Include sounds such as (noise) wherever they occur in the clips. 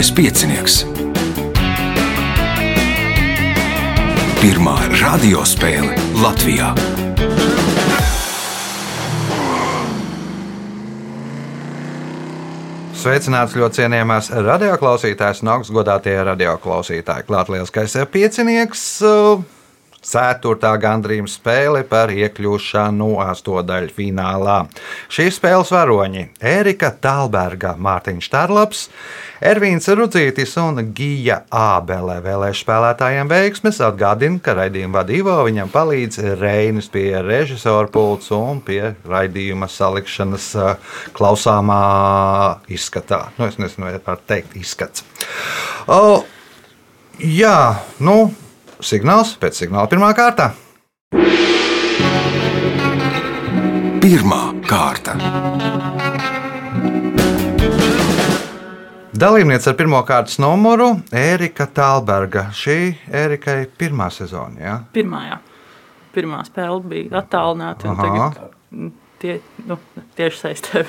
Mazais piecinieks. Pirmā radiospēle Latvijā. Sveicināts ļoti cienījamās radioklausītājas un augstgadātie radioklausītāji. Klāt lielskais piecinieks. Ceturtā gandrījuma spēle par iekļūšanu astotdaļu finālā. Šīs spēles varoņi - Erika Talberga, Mārtiņš Štarlaps, Ervīns Rudzītis un Gija Ābele. Vēlēšu spēlētājiem veiksmes atgādina, ka raidījuma vadībā viņam palīdz Reinis pie režisora pults un pie raidījuma salikšanas klausāmā izskatā. Nu, es nezinu, vai var teikt izskats. O, jā, nu, signāls pēc signāla pirmā kārta. Pirmā kārta. Dalībniece ar pirmā kārtas numuru - Erika Talberga. Šī Erikai pirmā sezona. Ja? Pirmā, jā. Pirmā spēle bija attālināta. mm, tie, nu, tieši saistē.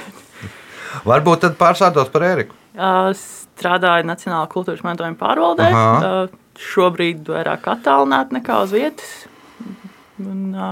Varbūt tad pārsādos par Eriku. Strādāju Nacionālajā kultūras mantojuma pārvaldē. Aha. Šobrīd vairāk attālināti nekā uz vietas. Un, ā,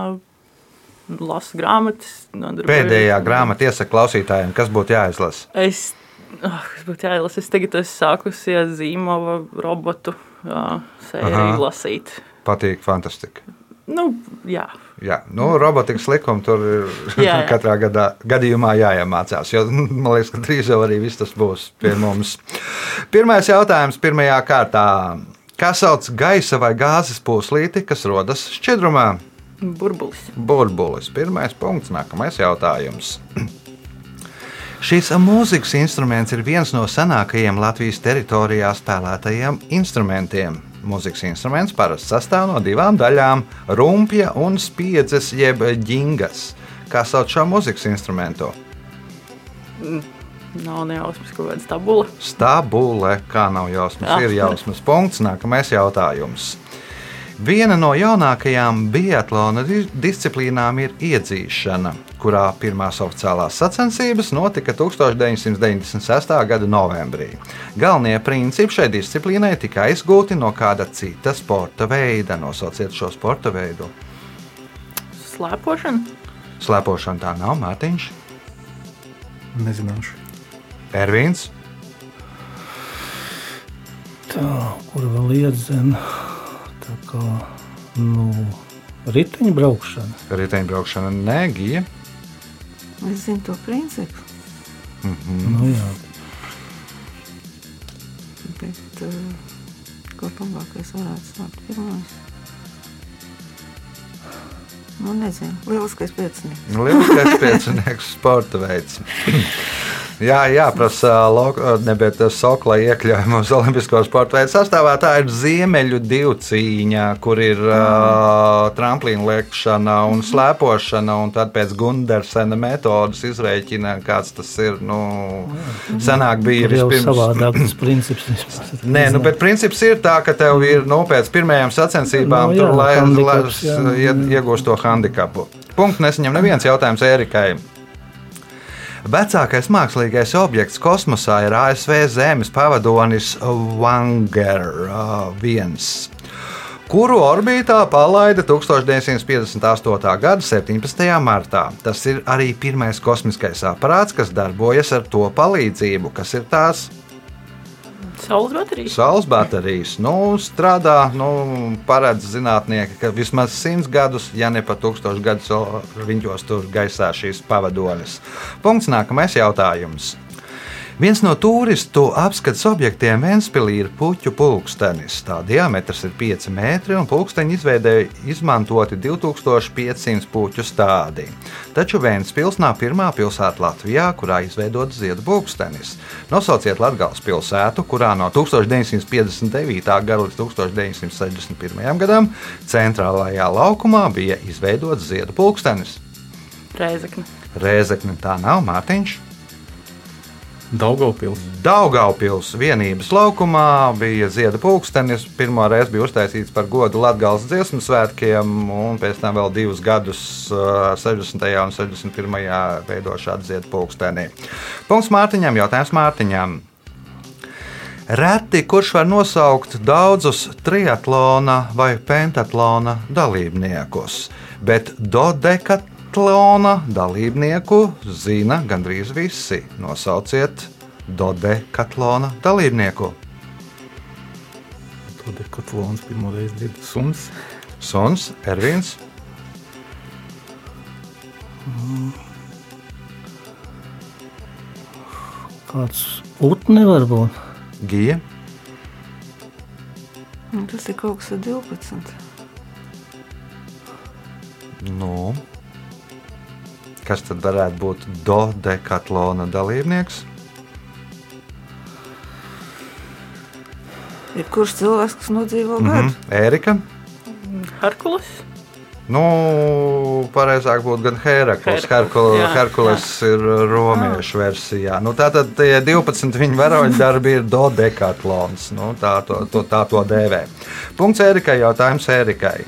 Lasu grāmatas. nodarbojos- Pēdējā grāmata iesaka klausītājiem, kas būtu jāizlasa. Es, oh, kas būtu jāielasa, es tagad esmu sākusi ar zīmolu robotu uh, sēriju Aha. lasīt. Patīk, fantastika. Nu, jā, Jā, nu, robotikas likumi tur ir Jā, (laughs) jā. katrā gadā, gadījumā jāiemācās. Jo, man liekas, ka drīz jau arī viss tas būs pie mums. Pirmais jautājums pirmajā kārtā. Kā sauc gaisa vai gāzes pūslīti, kas rodas šķidrumā? burbulis. Burbulis. Pirmais punkts, nākamais jautājums. Šis mūzikas instruments ir viens no senākajiem Latvijas teritorijā spēlētajiem instrumentiem. Mūzikas instruments parasti sastāv no divām daļām - rumpja un spiedzes jeb ģingas. Kā sauc šo mūzikas instrumentu? Nav nejausmas, kaut kāda stabula. Stabule, kā nav jausmas, Jā. ir jausmas punkts. Nākamais jautājums. Viena no jaunākajām biatlona di- disciplīnām ir iedzīšana, kurā pirmās oficiālās sacensības notika 1996. gada novembrī. Galvenie principi šai disciplīnai tika aizgūti no kāda cita sporta veida. Nosauciet šo sporta veidu. Slēpošana. Slēpošana tā nav Mārtiņš, Nezināšu. Ervīns, Tā, kur vēl iedzena. Tā kā nu, riteņbraukšana. riteņbraukšana, Negija. Es zinu to principu, Nu, jā, bet uh, ko labākais varētu sākt pirmais? Nu, nezinu. Lieliskais piecinieks. Lielākais piecinieks sporta veids. (laughs) Jā, jāprasa, nebija tas sokla iekļaujama (laughs) uz Olimpisko sporta veidu sastāvā. Tā ir ziemeļu divcīņa, kur ir uh, tramplīna liekšana un slēpošana, un tad pēc Gundersena metodas izreikina, kāds tas ir. Nu, senāk bija vispirms- savādāk tas princips. Nē, nu, bet princips ir tā, ka tev ir nu, pēc pirmajām sacensībām Nu, jā, tur, lai, lai jā, jā, jā. iegūst to handikapu. Punkts nesaņem neviens jautājums Erikai. Vecākais mākslīgais objekts kosmosā ir ASV Zemes pavadonis Vanger 1, kuru orbītā palaida 1958. gada 17. martā. Tas ir arī pirmais kosmiskais aparāts, kas darbojas ar to palīdzību, kas ir tās Saules baterijas. Saules baterijas nu, strādā, nu, paredz zinātnieki, ka vismaz simts gadus, ja ne pat tūkstošus gadus, viņos tur gaisā šīs pavadonis. Punkts nākamais jautājums. Viens no turistu apskates objektiem Vēnspīlī ir puķu pulkstenis. Tā diametrs ir 5 metri un pulksteņi izveidēja izmantoti 2500 puķu stādi. Taču Vēnspils nav pirmā pilsēta Latvijā, kurā izveidots ziedu pulkstenis. Nosauciet Latvijas pilsētu, kurā no 1959. gada līdz 1961. gadam centrālajā laukumā bija izveidots ziedu pulkstenis. Rēzekne. Rēzekne tā nav Mārtiņš. Daugavpils. Daugaupils vienības laukumā bija ziedu pulkstenis. Pirmā reize bija uztaisīts par godu Latvijas dziesmu svētkiem, un pēc tam vēl divus gadus, uh, 60. un 61. veido šādu ziedu pulksteni. Punkts Mārtiņam, jautājums Mārtiņam. Reti kurš var nosaukt daudzus triatlona vai pentatlona dalībniekus, bet dodekatlona dalībnieku zina gandrīz visi. Nosauciet dodekatlona dalībnieku. To dekatlons pirmo reizi dzirdu. Suns. Suns, Ervīns, Kāds putni var būt? Gija, Nu, tas ir kaut kas ar 12. nu, kas tad varētu būt dodekatlona dalībnieks? Ir kurš cilvēks, kas nodzīvo Mhm. gadu? Ērika. Herkules. Nu, pareizāk būtu gan. Heraklis, jā, Herkules ir romiešu versijā. Nu, tātad tie 12 viņa varoņdarbi (laughs) ir dodekatlons. Nu, tā, to, to, tā to dēvē. Punkts Ērikai, jautājums Ērikai.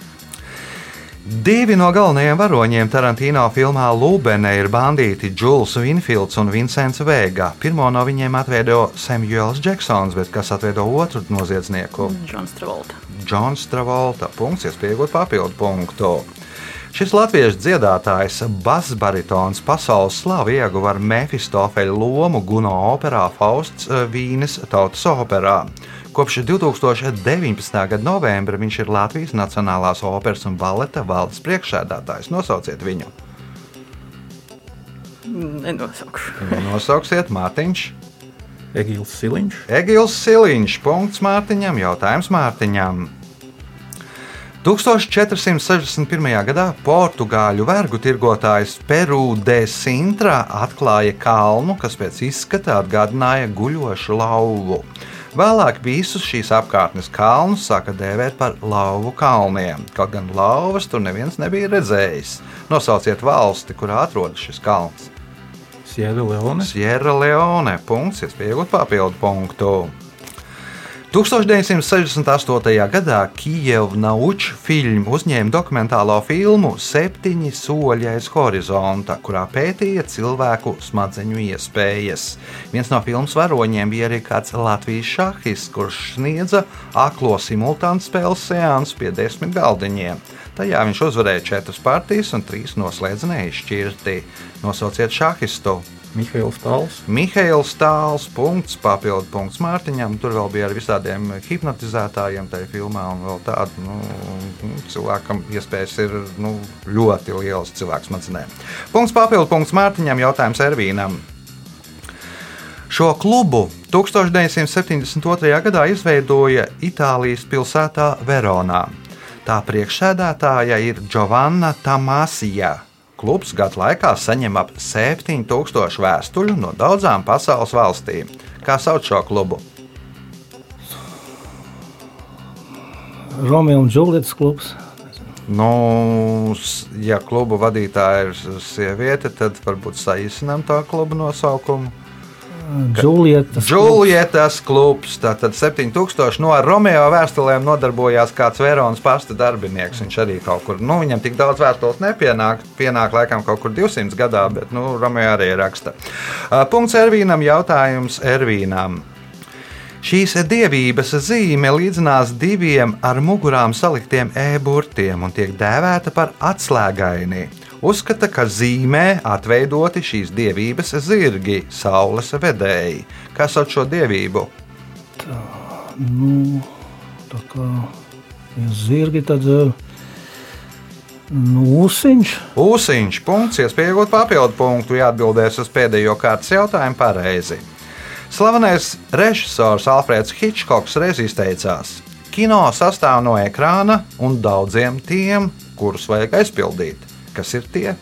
Divi no galvenajiem varoņiem Tarantino filmā Lūbenē ir bandīti Džuls Vinfields un Vincents Vega. Pirmo no viņiem atveido Samuels Džeksons, bet kas atveido otru noziedznieku? Džons Travolta. Džons Travolta. Punkts, iespējot papildu punktu. Šis latviešu dziedātājs, basbaritons, pasaules slavu ieguva ar Mefistofeļa lomu Guno operā Fausts eh, Vīnes tautas operā. Kopš 2019. gada novembra viņš ir Latvijas Nacionālās operas un baleta valdes priekšsēdētājs. Nosauciet viņu. Nenosaukšu. (laughs) Nosauksiet Mārtiņš. Egīls Siliņš. Egils Siliņš. Punkts Mārtiņam. Jautājums Mārtiņam. 1461. gadā portugāļu vergu tirgotājs Peru de Sintra atklāja kalnu, kas pēc izskata atgādināja guļošu lauvu. Vēlāk visus šīs apkārtnes kalnus sāka dēvēt par lauvu kalniem, kaut gan lauvas tur neviens nebija redzējis. Nosauciet valsti, kurā atrodas šis kalns. Sierra Leone. Sierra Leone. Punkts, iespējot papildu punktu. 1968. gadā Kijevas Nauča filma uzņēma dokumentālo filmu Septiņi soļi aiz horizonta, kurā pētīja cilvēku smadzeņu iespējas. Viens no filmas varoņiem bija arī kāds Latvijas šahists, kurš sniedza aklo simultānu spēles seansu pie desmit galdiņiem. Tajā viņš uzvarēja četras partijas un trīs noslēdza neizšķirti. Nosauciet šahistu! Mihails Tāls. Mihails Tāls, punkts, papildu punkts Mārtiņam. Tur vēl bija ar visādiem hipnotizētājiem tajā filmā. un vēl Tādu nu, cilvēkam iespējas ir nu, ļoti lielas cilvēks smadzenēm. Punkts, papildu punkts Mārtiņam, jautājums Ervīnam. Šo klubu 1972. gadā izveidoja Itālijas pilsētā Veronā. Tā priekšsēdētāja ir Giovanna Tamasija. Klubs gadu laikā saņem ap 7000 vēstuļu no daudzām pasaules valstīm. Kā sauc šo klubu? Romeo un Džulietas klubs. Nu, ja klubu vadītāja ir sieviete, tad varbūt saīsinām to klubu nosaukumu. Džulietas. Džulietas klubs. Tātad 7000 no Romeo vēstulēm nodarbojās kāds Veronas pasta darbinieks. Viņš arī kaut kur, nu, viņam tik daudz vēstules nepienāk, pienāk laikam kaut kur 200 gadā, bet, nu, Romeo arī raksta. Punkts Ervīnam, jautājums Ervīnam. Šīs dievības zīme līdzinās diviem ar mugurām saliktiem e-burtiem un tiek dēvēta par atslēgaini. Uzskata, ka zīmē atveidoti šīs dievības zirgi, saules vedēji. Kas sauc šo dievību? Nu, tā kā ja zirgi, tad nu, ūsiņš. Ūsiņš, punkts, iespējot papildu punktu, jāatbildēs uz pēdējo kārtas jautājumu pareizi. Slavenais režisors Alfrēds Hitchcocks reiz izteicās: Kino sastāv no ekrāna un daudziem tiem, kurus vajag aizpildīt. Kas ir tie?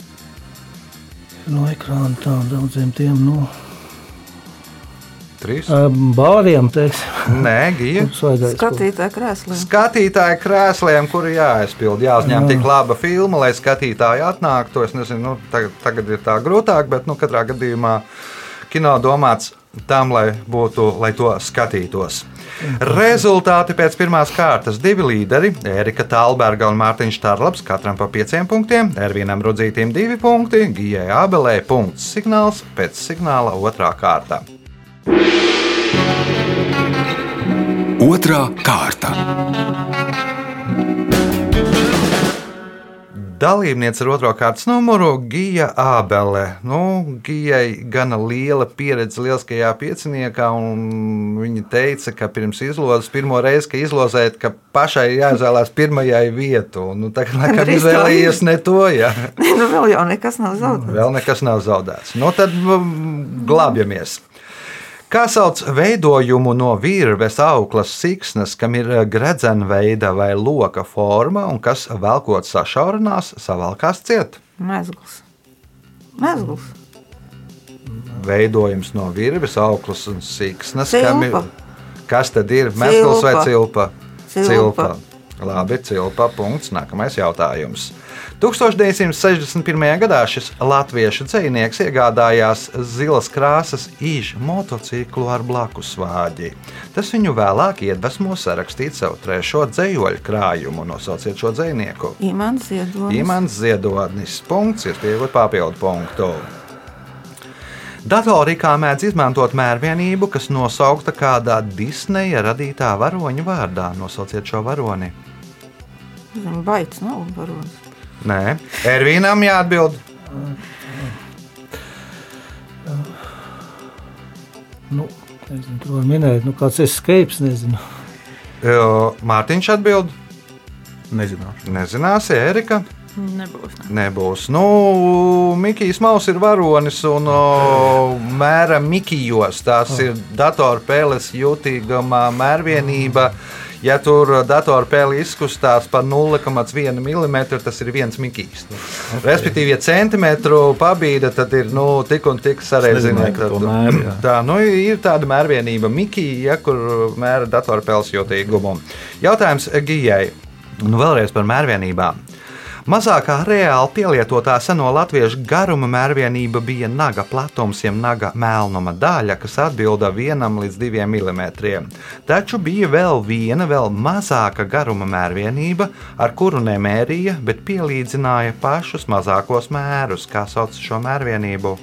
No ekrāna tā daudziem tiem nu, Trīs. bāriem, teiksim, Nē, aizpildīt. Skatītāji krēslī. Skatītāju krēsliem, kuri jāaizpild, jāuzņem Jā. tik laba filma, lai skatītāji atnāktu. Es nezinu, nu, tagad, tagad ir tā grūtāk, bet nu, katrā gadījumā kino domāts tam, lai, būtu, lai to skatītos. Rezultāti pēc pirmās kārtas divi līderi - Erika Talberga un Mārtiņš Štarlaps, katram pa pieciem punktiem, Ervīnam Rudzītim divi punkti, Gijai Abelē punkts signāls pēc signāla otrā kārta. Otra kārta. Dalībniece ar otro kārtas numuru - Gija Ābele. Nu, Gijai gana liela pieredze lieliskajā pieciniekā, un viņa teica, ka pirms izlozes pirmo reizi, ka izlozēt, ka pašai jāizvēlās pirmajai vietu. Nu, tagad, laikam, Gandrīz tā izvēlējies ne to, ja (laughs) nu, vēl jau nekas nav zaudēts. vēl nekas nav zaudēts. Nu, tad mm, glābjamies. Kā sauc veidojumu no virves auklas siksnas, kam ir gredzena veida vai loka forma un kas velkot sašaurinās, savalkās ciet? Mezgls. Mezgls. Veidojums no virves auklas un siksnas, Cilpa. kam ir. Kas tad ir mezgls vai cilpa? Cilpa. Labi, cilpa. Punkts. Nākamais jautājums. 1961. gadā šis latviešu dzinieks iegādājās zilas krāsas īžu motociklu ar blakus vāģi. Tas viņu vēlāk iedvesmo sarakstīt savu trešo dzējoļu krājumu. Nosauciet šo dzinieku. Imants Ziedonis. Imants Ziedonis. Punkts, ir pieejot papildu punktu. Datorikā mēdz izmantot mērvienību, kas nosaukta kādā Disneja radītā varoņa vārdā. Nosauciet šo varoni. Baits nav varonis. Nē, Ervīnam jāatbild. Nu, nezinu, var minēt, nu, kāds escapes, nezinu. Jo, Mārtiņš atbild. Nezināšu. Nezināsi, Erika. Nebūs. Ne. Nebūs. Nu, Mikls Maus ir varonis un o, mēra Mikijos. Tās ir datorspēles jutīgama mērvienība. Ja tur datorspēle izkustās par 0,1 mm, tas ir viens mikls. Respektīvi, ja centimetru pabīda, tad ir nu, tik un tik sarežģīta. Tā nu, ir tāda mērvienība, Mikija, ja, kur mēra datorspēles jutīgumu. Jautājums Gijai. Nu, vēlreiz par mērvienībām. Mazākā reāli pielietotā seno latviešu garuma mērvienība bija naga platums, jeb naga melnuma daļa, kas atbilda 1 līdz 2 mm. Taču bija vēl viena, vēl mazāka garuma mērvienība, ar kuru nemērīja, bet pielīdzināja pašus mazākos mērus, kā sauc šo mērvienību.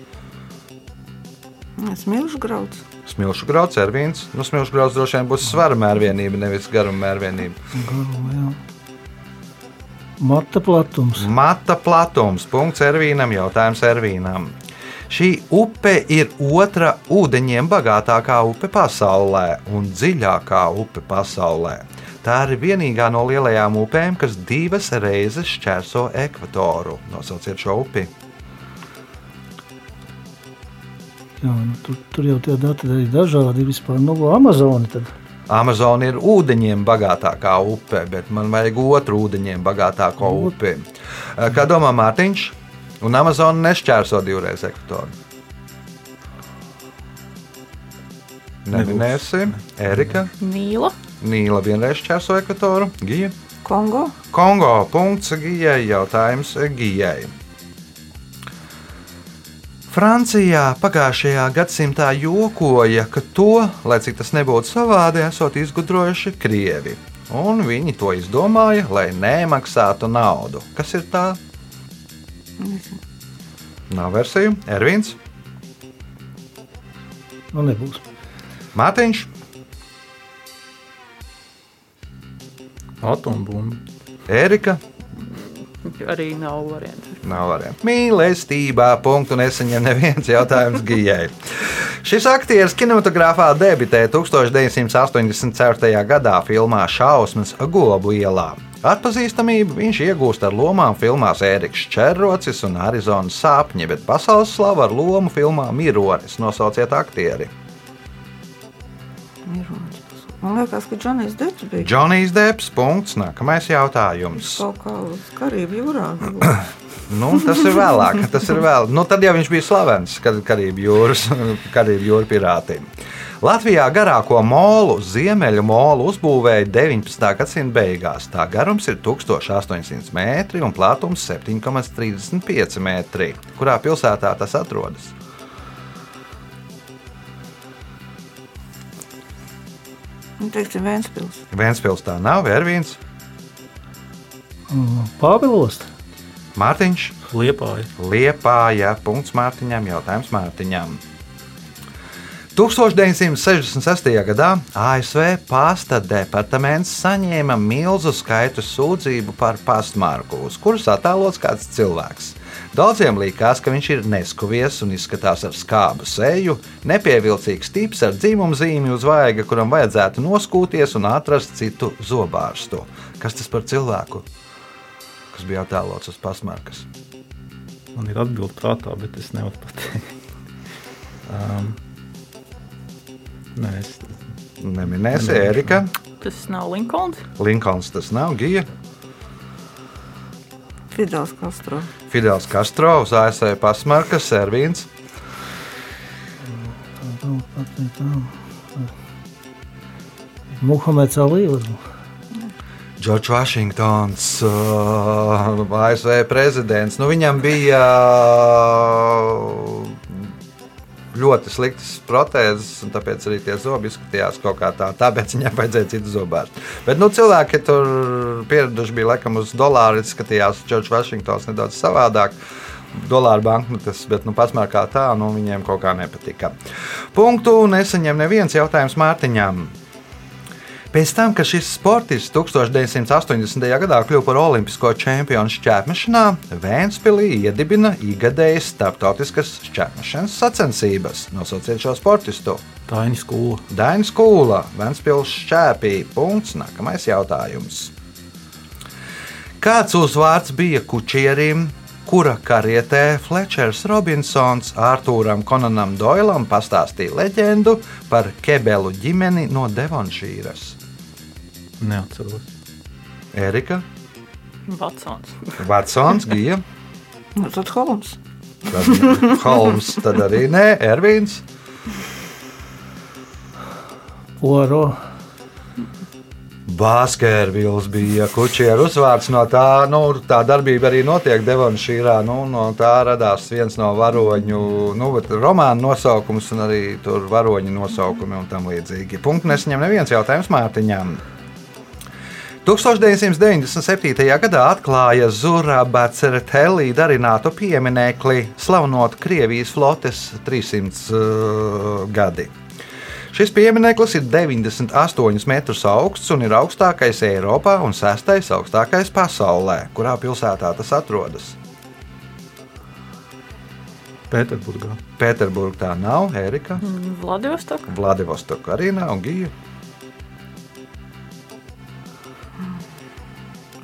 Smilšu grauds. Smilšu grauds, ervīns. Nu, smilšu grauds droši vien būs svara mērvienība, nevis garuma mērvienība. Garuma, jā. Mata platums. Mata platums. Punkts Ervīnam. Jautājums Ervīnam. Šī upe ir otra ūdeņiem bagātākā upe pasaulē un dziļākā upe pasaulē. Tā ir vienīgā no lielajām upēm, kas divas reizes šķērso ekvatoru. Nosauciet šo upi. Jā, nu, tur, tur jau tie dati ir dažādi. Vispār, nu, Amazoni tad. Amazona ir ūdeņiem bagātākā upe, bet man vajag otru ūdeņiem bagātāko upi. Kā domā Mārtiņš? Un Amazona nešķērso divreiz ekvatoru. Neminēsi, Erika. Nīla. Nīla vienreiz šķērso ekvatoru. Gija. Kongo. Kongo. Punkts Gijai. Jautājums Gijai. Francijā pagājušajā gadsimtā jokoja, ka to, lai cik tas nebūtu savādi, esot izgudrojuši krievi. Un viņi to izdomāja, lai nemaksātu naudu. Kas ir tā? Nezinu. Nav versiju. Ervīns, Nu, nebūs. Mārtiņš, Atombumba. Erika. Arī nav variantu. Nav variantu. Mīlestībā punktu nesaņem neviens jautājums Gijai. Šis aktieris kinematogrāfā debitēja 1984. gadā filmā Šausmas Gobu ielā. Atpazīstamību viņš iegūst ar lomām filmās Ēriks Čerrocis un Arizonas sapņi, bet pasaules slavu ar lomu filmā Mironis. Nosauciet aktieri. Mironis. Man liekas, ka Džonijs Deps bija Džonijs Deps. Punkts. Nākamais jautājums. kaut kā uz Karību jūrā. (clears throat) Nu, tas ir vēlāk. Tas ir vēl. Nu, tad jau viņš bija slavens kad Karību jūras, (laughs) Karību jūras pirātiem. Latvijā garāko molu, ziemeļu molu, uzbūvēja 19. gadsimta beigās. Tā garums ir 1800 metri un platums 7,35 metri. Kurā pilsētā tas atrodas? Nu, teiksim, Vēnspils. Vēnspils tā nav, Vērvīns, Pāvilos. Mārtiņš, Liepāja. Liepāja. Punkts Mārtiņam, jautājums Mārtiņam. 1966. gadā ASV pasta departaments saņēma milzu skaitu sūdzību par pastmarku, uz kuras attēlots kāds cilvēks. Daudziem likās, ka viņš ir neskuvies un izskatās ar skābu seju, nepievilcīgs tips ar dzimumu zīmi uz vaiga, kuram vajadzētu noskūties un atrast citu zobārstu. Kas tas par cilvēku? Kas bija attēlots uz pasmarkas? Man ir atbilde prātā, bet es nevaru pateikt. (laughs) um, nē, es Neminēsi Erika. Tas nav Linkolns. Linkolns tas nav Gija. Fidels Castro. Fidels Castro uz ASV pasmarkas, Servins. Muhameds Ali. Džordžs Vašingtons, uh, ASV prezidents. Nu, viņam bija uh, ļoti sliktas protēzes, un tāpēc arī tie zobi izskatījās kaut kā tā. Tāpēc viņam vajadzēja citu zobārstu. Bet nu, cilvēki tur pieraduši bija laikam uz dolāru, izskatījās Džordžs Vašingtons nedaudz savādāk. Dolāra banknotes, bet nu, pasmērā kā tā, nu, viņiem kaut kā nepatika. Punktu nesaņem neviens jautājums Mārtiņam. Pēc tam, kad šis sportists 1980. gadā kļuva par olimpisko čempionu šķērpmešanā, Vēnspīlī iedibina ikgadējas starptautiskas šķērpmešanas sacensības. Nosauciet šo sportistu. Taini skola. Dainis Kūla, Vēnspils šķēpī. Punkts. Nākamais jautājums. Kāds uzvārds bija kučierim, kura karietē Fletčers Robinsons Arthūram Konanam Doilam pastāstīja leģendu par Kebelu ģimeni no Devonšīras? Neatceros. Erika, Vatsons. Vatsons, (laughs) Gija, Nu, tad Holmes. tad Holmes, tad arī nē, Ervīns. Oro. Bāzkērvils bija kučieru uzvārds no tā, nu, tā darbība arī notiek Devonšīrā. Nu, no tā radās viens no varoņu, nu, romānu nosaukums un arī tur varoņu nosaukumi un tam līdzīgi. Punkts nesaņem neviens jautājums Mārtiņām. 1997. gadā atklāja Zuraba Certelī darinātu pieminekli, slavenot Krievijas flotes 300 uh, gadi. Šis piemineklis ir 98 metrus augsts un ir augstākais Eiropā un sestais augstākais pasaulē. Kurā pilsētā tas atrodas? Pēterburgā. Pēterburgā tā nav, Erika, Vladivostok. Vladivostoka arī nav, Gija.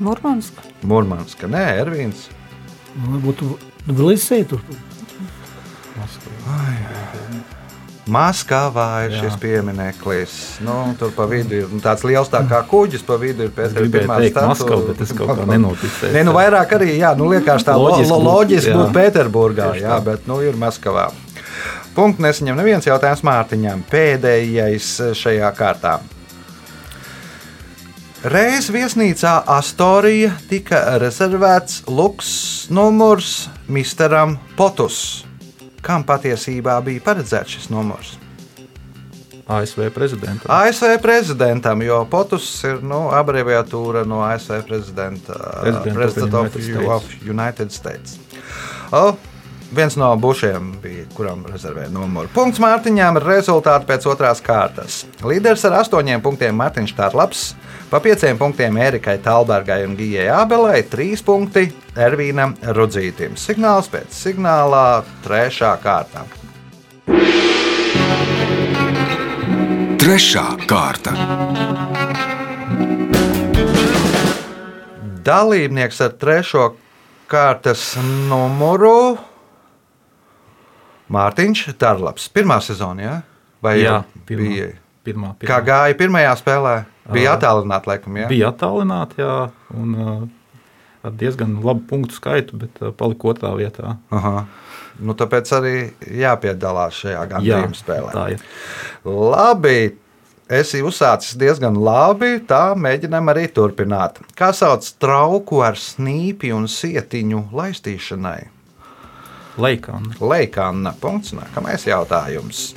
Murmanska. Murmanska, nē, Ervīns. Varbūt Tbilisī tur. Maskavā ir Jā. šis piemineklis. Nu, tur pa vidu ir nu, tāds liels tā kā kuģis, pa vidu ir Pēters statu. Maskavu, bet es kaut kā nenoticēju. (laughs) Nē, nu vairāk arī, jā, nu liekas tā Loģiski loģiski, būt, loģiski jā. būt Pēterburgā, jā, tā. bet nu ir Maskavā. Punkts nesaņem neviens jautājums Mārtiņam. Pēdējais šajā kārtā. Reiz viesnīcā Astorija tika rezervēts luks numurs Misteram Potus. Kam patiesībā bija paredzēts šis numurs? ASV prezidentam. ASV prezidentam, jo POTUS ir nu, abreviatūra no ASV prezidenta. President of of, United States. O, viens no bušiem bija, kuram rezervēja numuru. Punkts Mārtiņām ir rezultāti pēc otrās kārtas. Līderis ar astoņiem punktiem Mārtiņš Tārlaps, pa pieciem punktiem Erikai Talbergai un Gijai Abelai, trīs punkti Ervīnam Rudzītim. Signāls pēc signālā trešā kārta. Trešā kārta. Dalībnieks ar trešo kārtas numuru Mārtiņš Tārlaps. Pirmā sezona, jā? Vai Jā, pirmā. bija? Pirmā, pirmā. Kā gāja pirmajā spēlē? Bija Ā. attālināta, laikam, jā. Bija attālināti, jā, un ar diezgan labu punktu skaitu, bet palika otrā vietā. Aha. Nu, tāpēc arī jāpiedalās šajā gandrījuma spēlē. tā ir. Labi, esi uzsācis diezgan labi. Tā mēģinām arī turpināt. Kā sauc trauku ar snīpi un sietiņu laistīšanai? Leikāna. Leikāna. Punkts. Nākamais jautājums.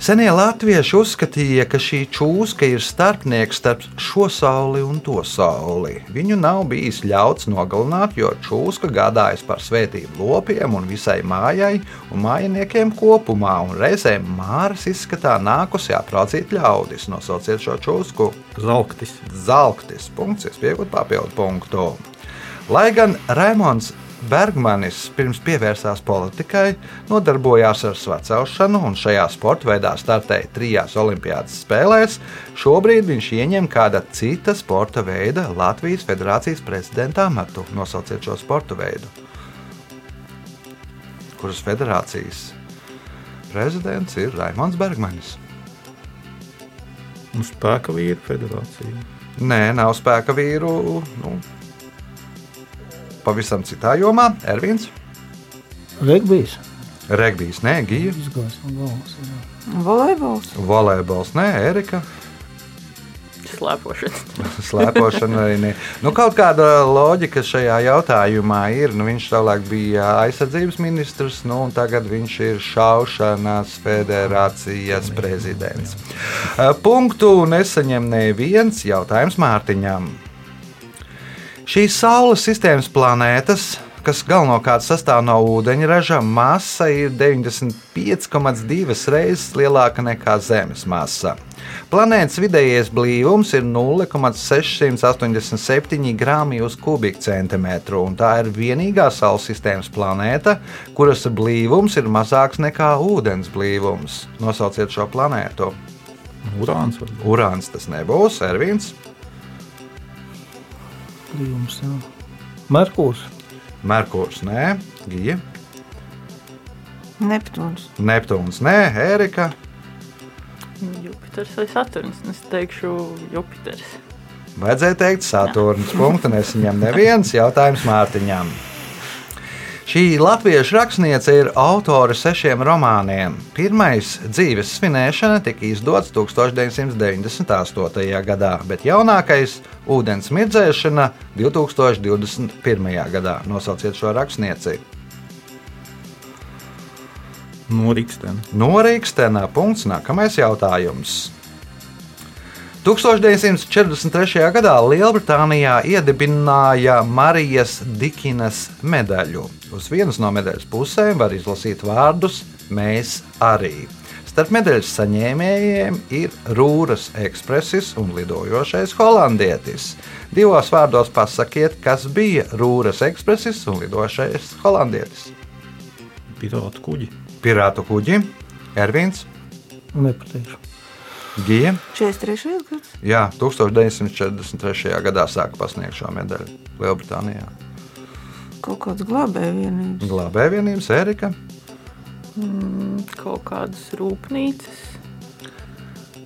Senie latvieši uzskatīja, ka šī čūska ir starpnieks starp šo sauli un to sauli. Viņu nav bijis ļauts nogalināt, jo čūska gādājas par svētību lopiem un visai mājai un mājiniekiem kopumā, un reizēm māras izskatā nākusi apraudzīt ļaudis. Nosauciet šo čūsku. Zelktis. Zelktis. Punkts, iespējot papildu punktu. Lai gan Raimons Bergmanis pirms pievērsās politikai, nodarbojās ar svacelšanu un šajā sporta veidā startēja trijās Olimpiādas spēlēs. Šobrīd viņš ieņem kāda cita sporta veida Latvijas Federācijas prezidenta amatu. Nosauciet šo sporta veidu. Kuras federācijas prezidents ir Raimons Bergmanis? Un spēka vīru federācija. Nē, nav spēka vīru. Nu, pavisam citā jomā. Ervīns, Regbijs. Regbijs, nē, Gija. Volejbols. volejbols, nē, Erika. Slēpošana. (laughs) Slēpošana arī nē. Nu, kaut kāda loģika šajā jautājumā ir. Nu, viņš savulaik bija aizsardzības ministrs, nu, un tagad viņš ir šaušanas federācijas prezidents. Punktu nesaņem neviens jautājums Mārtiņam. Šīs Saules sistēmas planētas, kas galvenokārt sastāv no ūdeņraža, masa ir 95,2 reizes lielāka nekā Zemes masa. Planētas vidējais blīvums ir 0,687 grāmi uz kubikcentimetru, un tā ir vienīgā Saules sistēmas planēta, kuras blīvums ir mazāks nekā ūdens blīvums. Nosauciet šo planētu. Urāns. Urāns tas nebūs, Ervīns. Līgums, jā. Merkūrs. Merkurs, nē, Gija, Neptūns. Neptūns, nē, Ērika, Jupiters vai Saturns? Es teikšu, Jupiters. Vajadzēja teikt, Saturns. Punktu nesaņem neviens jautājums Mārtiņam. Šī latviešu rakstniece ir autore sešiem romāniem. Pirmais dzīves svinēšana tika izdots 1998. gadā, bet jaunākais - ūdens mirdzēšana 2021. gadā. Nosauciet šo rakstnieci. Norikstena. Norīkstenā punkts. Nākamais jautājums. 1943. gadā Lielbritānijā iedibināja Marijas Dikinas medaļu. Uz vienas no medaļas pusēm var izlasīt vārdus Mēs arī. Starp medaļas saņēmējiem ir Rūras ekspresis un lidojošais holandietis. Divos vārdos pasakiet, kas bija Rūras ekspresis un lidojošais holandietis. Pirāta kuģi. Pirātu kuģi, Ervīns, Nepateikšu. Gija. 43. gads. Jā, 1943. gadā sāka pasniegt šo medaļu Lielbritānijā. Kaut kāds glābēja vienības. Glābēja vienības Erika, Kaut kādas rūpnīcas.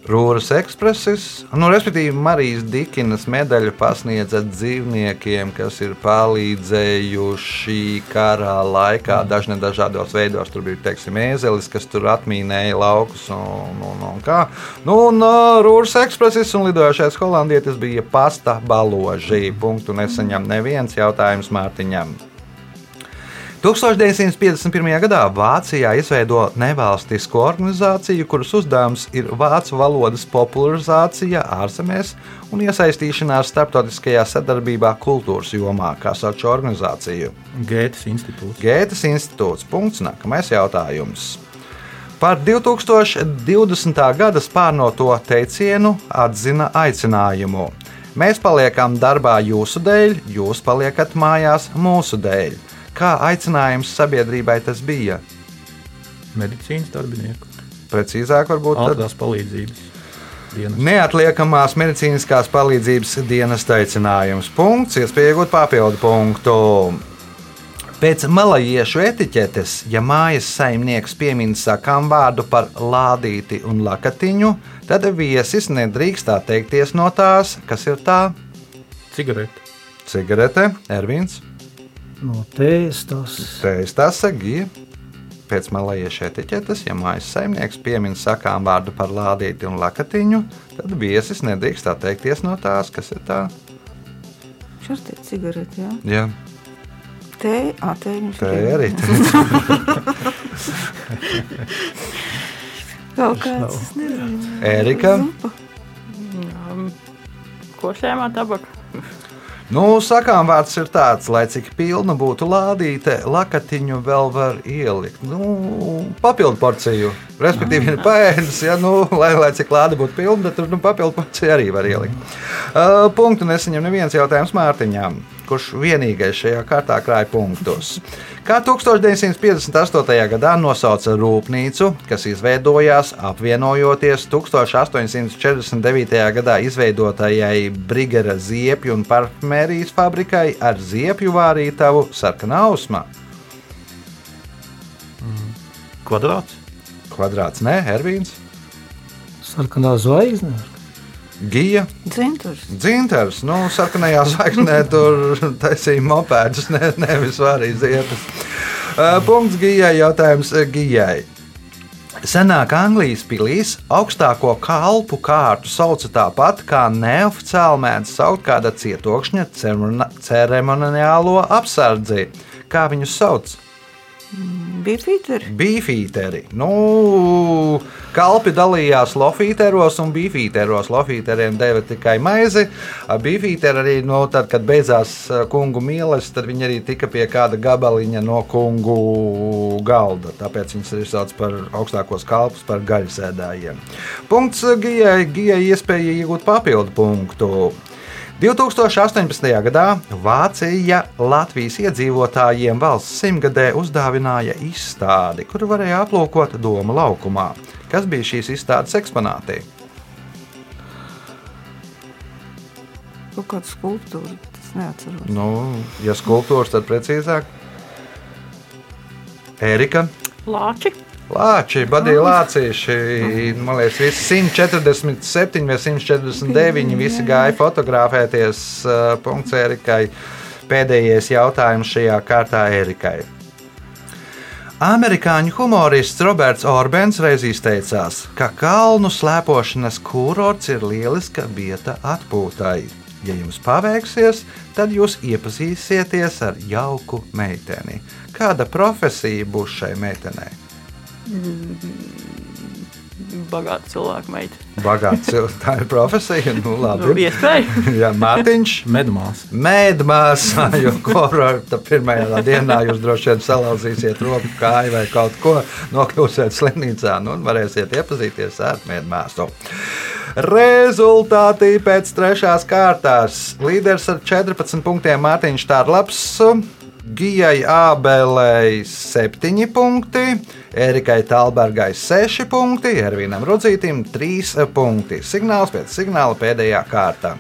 Rūras ekspresis. Nu, respektīvi, Marijas Dikinas medaļu pasniedza dzīvniekiem, kas ir palīdzējuši karā laikā dažne dažādos veidos. Tur bija, teiksim, ēzelis, kas tur atmīnēja laukus un, un, un kā. Nu, un Rūras ekspresis un lidojošais holandietis bija pasta baloži. Punktu nesaņem neviens jautājums Mārtiņam. 1951. gadā Vācijā izveido nevalstisku organizāciju, kuras uzdevums ir vācu valodas popularizācija ārzemēs un iesaistīšanās starptautiskajā sadarbībā kultūras jomā, kā sauc šo organizāciju. Gētas institūts. Gētas institūts. Punkts. Nākamais jautājums. Par 2020. gada spārnoto teicienu atzina aicinājumu. Mēs paliekam darbā jūsu dēļ, jūs paliekat mājās mūsu dēļ. Kā aicinājums sabiedrībai tas bija? Medicīnas darbinieku. Precīzāk, varbūt Ātrās palīdzības. Dienas. neatliekamās medicīniskās palīdzības dienas aicinājums. Punkts, iespēja iegūt papildu punktu. Pēc malajiešu etiķetes, ja mājas saimnieks piemin sakām vārdu par lādīti un lakatiņu, tad viesis nedrīkst atteikties no tās, kas ir tā Cigarete. cigarete, Ervīns, No tējas tas Tējas tas sagīja. Pēc malajiešu etiķetes, ja mājas saimnieks piemin sakām vārdu par lādīti un lakatiņu, tad viesis nedrīkst atteikties no tās, kas ir tā. Šādi ir cigarete. Jā. Jā, viņš tā ir. ir arī. (laughs) Kaut kāds, es nezinu. Um, Košļājumā tabaka. Nu, sakām, vārds ir tāds, lai cik pilna būtu lādīte, lakatiņu vēl var ielikt. Nu, papildu porciju. Respektīvi, ir paēdis, ja, nu, lai, lai cik lāde būtu pilna, bet tur nu, papildu porciju arī var ielikt. Uh, punktu nesaņem neviens jautājums Mārtiņām, kurš vienīgais šajā kārtā krāja punktus. Kā 1958. gadā nosauca rūpnīcu, kas izveidojās apvienojoties 1849. gadā izveidotajai Brigera ziepju un parfumērijas fabrikai ar ziepju vārītavu sarkanā ausmā. Kvadrāts. Kvadrāts, nē, Ervīns, Sarkanā zvaigzne. Gija, Dzinturs. Dzintars. Nu, sarkanajā zvaigznē tur taisīja mopēdus, ne, nevis vārīja ziepes. Uh, Punkts Gijai, jautājums Gijai. Senāk Anglijas pilīs augstāko kalpu kārtu sauca tāpat, kā neoficiāli mēdz saukt kāda cietokšņa ceremoniālo apsardzi. Kā viņus sauc? Bija Pīteri. Bifīteri. Nu, kalpi dalījās lofīteros un bifīteros. Lofīteriem deva tikai maizi. Bifīteri arī, nu, tad, kad beidzās kungu mīlestības, tad viņi arī tika pie kāda gabaliņa no kungu galda. Tāpēc viņus arī sauc par augstākos kalpus, par gaļasēdājiem. Punkts Gijai. Gijai iespēja iegūt papildu punktu. 2018. gadā Vācija Latvijas iedzīvotājiem valsts simtgadē uzdāvināja izstādi, kuru varēja aplūkot Doma laukumā. Kas bija šīs izstādes eksponāti? Kaut kāda skulptūra. Tas neatceros. Nu, ja skulptūras, tad precīzāk. Erika. Lāči. Lāči, badīja lācīši. Man liekas, visi 147 vai 149 visi gāja fotografēties. uh, Punkts Erikai. Pēdējais jautājums šajā kārtā Erikai. Amerikāņu humorists Roberts Orbēns reiz izteicās, ka kalnu slēpošanas kurorts ir lieliska vieta atpūtai. Ja jums paveiksies, tad jūs iepazīsieties ar jauku meiteni. Kāda profesija būs šai meitenei? Bagāta cilvēka meita. Bagāts cilvēks, tā ir profesija. Nu, Nu, labi. iespēja. (laughs) Jā, Mārtiņš. Medmās. Mēdmāsā, (laughs) jo kurorta pirmajā dienā jūs droši vien salauzīsiet roku, kāju vai kaut ko, nokļūsiet slimnīcā nu, un varēsiet iepazīties ar mēdmāsu. Rezultāti pēc trešās kārtās. Līderis ar 14 punktiem Mārtiņš Tārlaps. Gijai Ābelei 7 punkti, Erikai Talbergai 6 punkti, Ervīnam Rudzītim 3 punkti. Signāls pēc signāla pēdējā kārtā.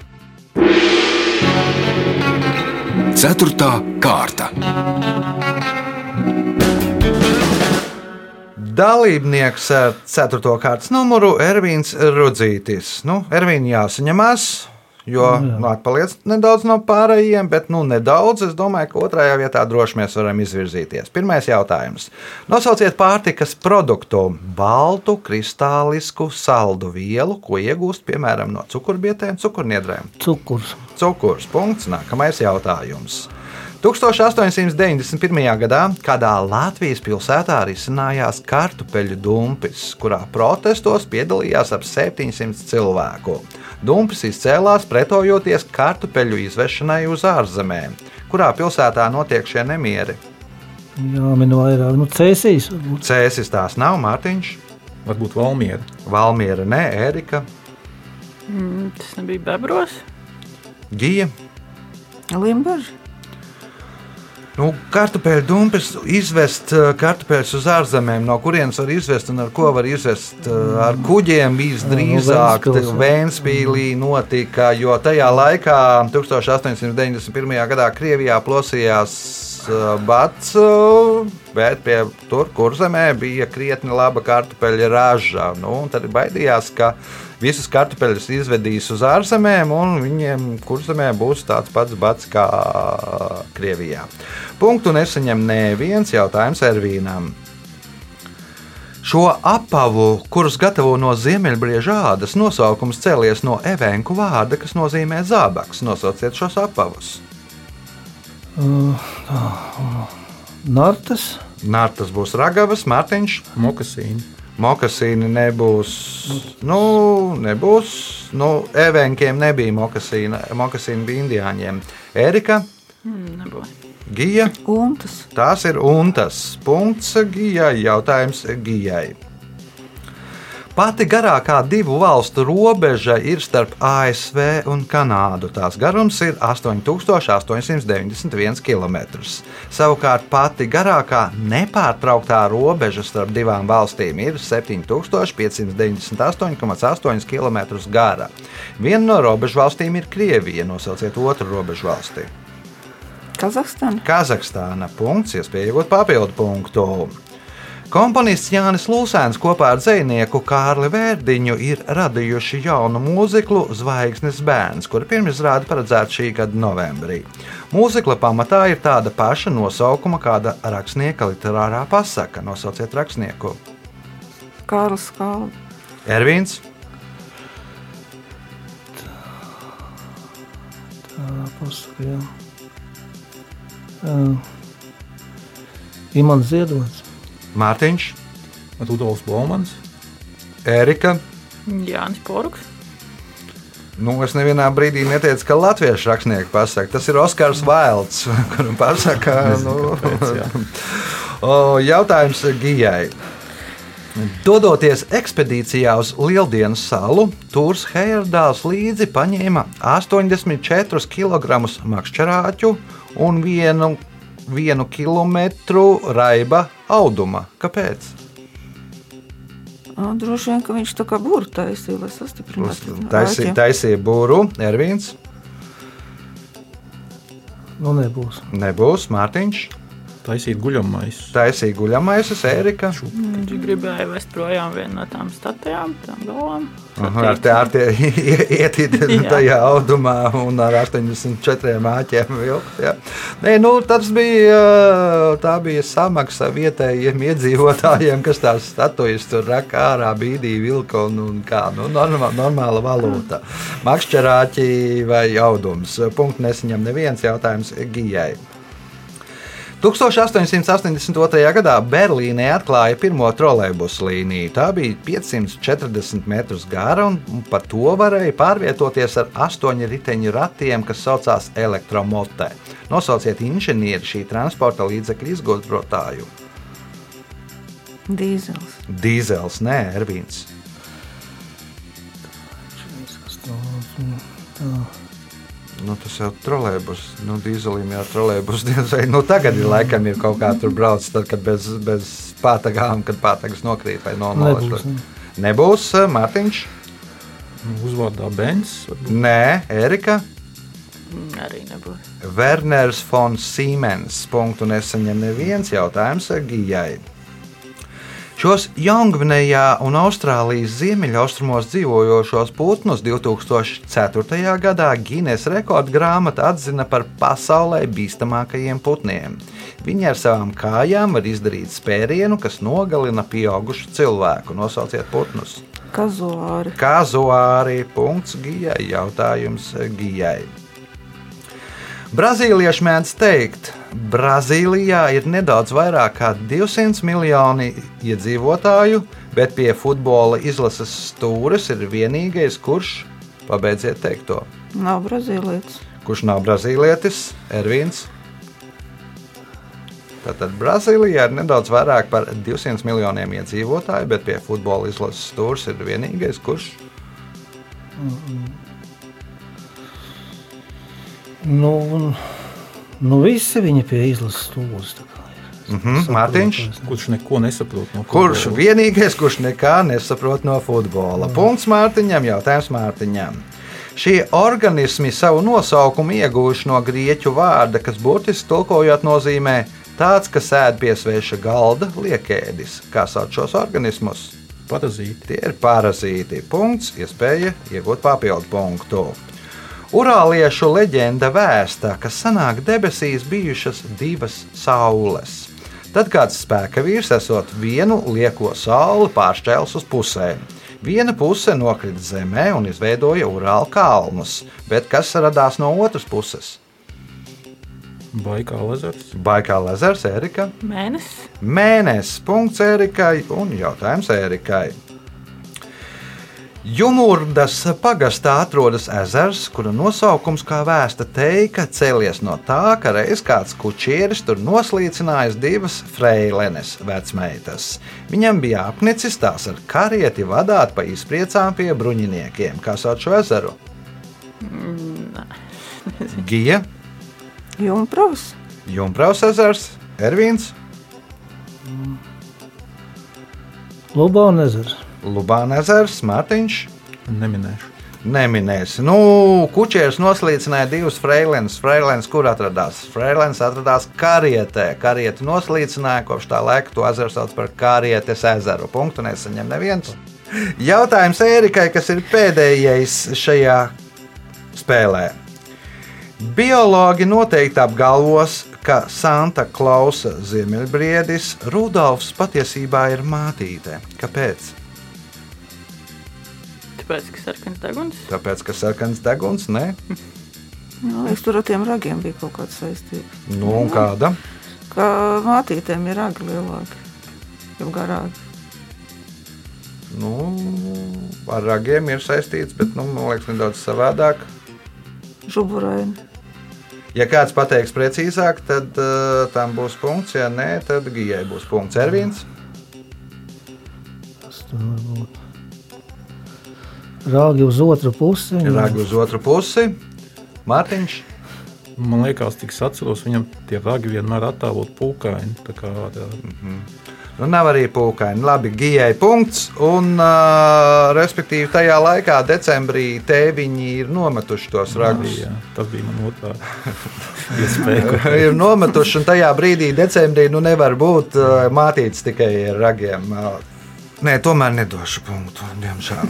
Ceturtā kārta. Dalībnieks ar 4. kārtas numuru Ervīns Rudzītis. Nu, Ervīna jāsaņemās, jo nu, atpaliec nedaudz no pārējiem, bet nu, nedaudz. Es domāju, ka otrajā vietā droši mēs varam izvirzīties. Pirmais jautājums. Nosauciet pārtikas produktu baltu, kristālisku, saldu vielu, ko iegūst piemēram no cukurbietēm, cukurniedrēm. Cukurs. Cukurs. Punkts. Nākamais jautājums. 1891. gadā kādā Latvijas pilsētā risinājās kartupeļu dumpis, kurā protestos piedalījās ap 700 cilvēku. Dumpis izcēlās pretojoties kartupeļu izvešanai uz ārzemēm. Kurā pilsētā notiek šie nemieri? Jā, man vairāk, nu, cēsīs. Cēsis tās nav, Mārtiņš, Varbūt Valmiera. Valmiera, nē, Erika, Mm, Tas nebija bebros. Gija. Limbaģi. Nu, kartupeļu dumpis izvest uh, kartupeļus uz ārzemēm, no kurienes var izvest un ar ko var izvest. uh, Ar kuģiem visdrīzāk. Vēnspīlī notika, jo tajā laikā, 1891. gadā, Krievijā plosījās uh, bats, bet pie tur, kur zemē bija krietni laba kartupeļa raža. Nu, tad baidījās, ka visus kartupeļus izvedīs uz ārzemēm, un viņiem kurzemē būs tāds pats bats kā Krievijā. Punktu nesaņem neviens jautājums Ervīnam. Šo apavu, kurus gatavo no ziemeļbrieža ādas, nosaukums cēlies no evenku vārda, kas nozīmē zābaks. Nosauciet šos apavus. Uh, uh, Nartas. Nārtas būs ragavas, Mārtiņš, Mokasīni. Mokasīni nebūs. Nu, nebūs. Nu, evenkiem nebija mokasīna. Mokasīni bija indiāņiem. Erika, Mm. Gija. Untas. Tās ir untas. Punkts Gijai. Jautājums Gijai. Pati garākā divu valstu robeža ir starp ASV un Kanādu. Tās garums ir 8891 km. Savukārt pati garākā nepārtrauktā robeža starp divām valstīm ir 7598,8 km gara. Viena no robežu valstīm ir Krievija. Nosauciet otru robežu valsti. Kazahstāna. Kazahstāna. Punkts, iespēja iegūt papildu punktu. Komponists Jānis Lūsēns kopā ar dzinieku Kārli Vērdiņu ir radījuši jaunu mūziklu Zvaigznes bērns, kura pirmizrāde paredzēta šī gada novembrī. Mūzikla pamatā ir tāda paša nosaukuma, kāda rakstnieka literārā pasaka. Nosauciet rakstnieku. Kārlis Kalns. Ervīns, Tā pasaka, jā. Uh, Imants Ziedots. Mārtiņš, Rudolfs Blomans. Erika. Jānis Poruks. Nu, es nevienā brīdī neteicu, ka latviešu rakstnieks pasakā. Tas ir Oskars Vailds, (laughs) kuram pasakā, nu, kāpēc, jā. (laughs) O, jautājums Gijai. Dodoties ekspedīcijā uz Lieldienu salu, Tūrs Heirdāls līdzi paņēma 84 kg makšķerāķu un 1 km raiba auduma. Kāpēc? Ā, Droši vien, ka viņš tā kā būru taisīja, lai sastiprinātu. Taisīja, taisīja būru, Ervīns, Nu, nebūs. nebūs Mārtiņš, Taisīt guļamais. taisīja guļamais, Erika. Viņš gribēja vest projām vienu no tām statujām, tām galvām. Aha, Ar tā tie ietīta Jā. tajā audumā un ar 84 māķiem vilkt. jā. Nē, nu, tas bija, tā bija samaksa vietējiem iedzīvotājiem, kas tās statujas tur raka ārā, bīdīja vilka un, un kā, nu, normāla, normāla valūta. Makšķerāķi vai audums. Punktu nesaņem neviens jautājums Gijai. 1882. gadā Berlīnē atklāja pirmo trolēļbusu līniju. Tā bija 540 metrus gara un pa to varēja pārvietoties ar astoņu riteņu ratiem, kas saucās elektromotē. Nosauciet inženieri šī transporta līdzekļa izgudrotāju. Dīzels. Dīzels, nē, Ervīns. Tā. Nu, tas jau trolēļbus, nu, dīzelim jau trolēļbus (laughs) diez vai nu, tagad ir laikam ir kaut kā tur brauc, tad, kad bez, bez pātagām, kad pātagas nokrīt vai nonāks. Nebūs, ne. Nebūs eh, Mārtiņš, Nu, Uzvārdā Bens. nē, Erika. Arī nebūs. Werners von Siemens. Punktu nesaņem neviens jautājums Gijai. Šos Jaungvinējā un Austrālijas ziemeļaustrumos dzīvojošos putnus 2004. gadā Guinness rekordgrāmata atzina par pasaulē bīstamākajiem putniem. Viņi ar savām kājām var izdarīt spērienu, kas nogalina pieaugušu cilvēku. Nosauciet putnus. Kazuāri. Kazuāri. Punkts Gijai. Jautājums Gijai. Brazīlieši mēdz teikt, Brazīlijā ir nedaudz vairāk kā 200 miljoni iedzīvotāju, bet pie futbola izlases stūres ir vienīgais, kurš, pabeidziet teikt to, Nav brazīlietis. kurš nav brazīlietis, Ervīns. Tātad Brazīlijā ir nedaudz vairāk par 200 miljoniem iedzīvotāju, bet pie futbola izlases stūres ir vienīgais, kurš Nu, un- nu, visi viņi pie izlases stūres. ir. Mhm, Mārtiņš? Kurš neko nesaprot no Kurš futbola? vienīgais, kurš nekā nesaprot no futbola? Punkts Mārtiņam, jautājums Mārtiņam. Šie organismi savu nosaukumu ieguvuši no grieķu vārda, kas burtiski tulkojot nozīmē tāds, kas ēd pie sveša galda, liekēdis. Kā sauc šos organismus? Parazīti. Tie ir parazīti. Punkts, iespēja iegūt papildu punktu. Urāliešu leģenda vēsta, ka senāk debesīs bijušas divas saules. Tad kāds spēka vīrs, esot vienu lieko sauli, pāršķēlis uz pusēm. Viena puse nokrita zemē un izveidoja urāla kalnus, bet kas radās no otras puses? Baikāla ezers. Baikāla ezers, Erika. Mēnesis. Mēnesis punkts Erikai un jautājums Erikai. Jumurdas pagastā atrodas ezers, kura nosaukums kā vēsta teika cēlies no tā, ka reiz kāds kučieris tur noslīcinājis divas freilenes vecmeitas. Viņam bija apnicis tās ar karieti vadāt pa izpriecām pie bruņiniekiem, kā sauc šo ezeru. Gija, Jumprovs. Jumpraus ezers, Ervīns, Lubāna ezers. Lubāna ezers, Mārtiņš. Neminēšu. Neminēsi. Nu, kučieris noslīcināja divas freilenes. Freilenes, kur atradās? Freilenes atradās karietē. Karieti noslīcināja, kopš tā laika to ezeru sauc par karietes ezeru. Punktu nesaņem neviens. Jautājums Ērikai, kas ir pēdējais šajā spēlē. Biologi noteikti apgalvos, ka Santa Klausa ziemeļbriedis Rudolfs patiesībā ir mātīte. Kāpēc? Tāpēc, ka sarkans deguns. Tāpēc, ka sarkans deguns, ne? Jā, es tur ar tiem ragiem bija kaut kāda saistība. Nu, un kāda? Kā mātītēm ir ragi lielāki, jau garāki. Nu, ar ragiem ir saistīts, bet nu, man liekas, nedaudz savādāk. Žuburaini. Ja kāds pateiks precīzāk, tad uh, tam būs punkts. Ja nē, tad gijai būs punkts. Ervīns. Tas tur var būt. Rāgi uz otru pusi. Ragi uz otru pusi. Mārtiņš. Man liekas, es atceros, viņam tie ragi vienmēr attēlot pūkaini. tā kā, tā, Nu, nav arī pūkaini. Labi, gijai punkts. Un, uh, respektīvi, tajā laikā, decembrī, tēviņi ir nometuši tos ragus. jā, tas bija man otrā (laughs) iespēja. ir nometuši, un tajā brīdī, decembrī, nu nevar būt uh, mātīts tikai ar ragiem. Uh, Nē, tomēr nedošu punktu, diemžēl.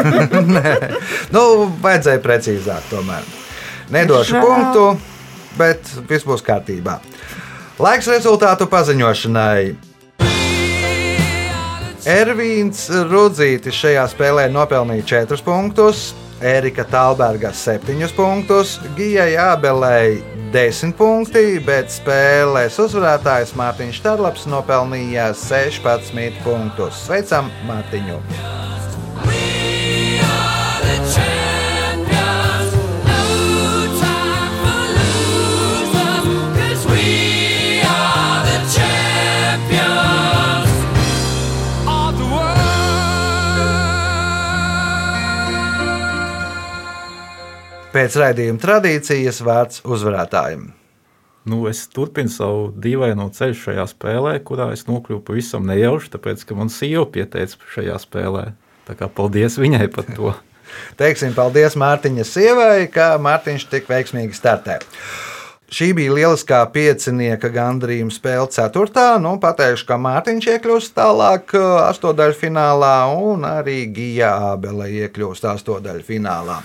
(laughs) Nē, nu, vajadzēja precīzāk, tomēr. Nedošu Žēl. punktu, bet viss būs kārtībā. Laiks rezultātu paziņošanai. Ervīns Rudzītis šajā spēlē nopelnīja 4 punktus, Erika Talberga 7 punktus, Gijai Abelei 10 punkti, bet spēlēs uzvarētājs Mārtiņš Štarlaps nopelnīja 16 punktus. Sveicam Mārtiņu! Pēc raidījuma tradīcijas vārds uzvarētājiem. Nu, es turpinu savu dīvaino ceļu šajā spēlē, kurā es nokļuvu pavisam nejauši, tāpēc ka man sieva pieteica šajā spēlē. Tā kā paldies viņai par to. (laughs) Teiksim paldies Mārtiņa sievai, ka Mārtiņš tik veiksmīgi startē. Šī bija lieliskā piecinieka gandrījuma spēle, ceturtā. Nu, pateikšu, ka Mārtiņš iekļūst tālāk uh, astotdaļu finālā, un arī Gija Ābele iekļūst astotdaļu finālā.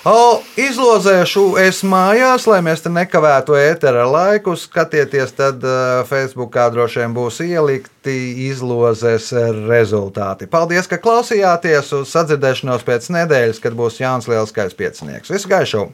O, izlozēšu es mājās, lai mēs te nekavētu ētera laiku. Skatieties, tad uh, Facebookā droši vien būs ielikti izlozes rezultāti. Paldies, ka klausījāties uz sadzirdēšanos pēc nedēļas, kad būs Jānis Lielskais piecinieks. Visu gaišu!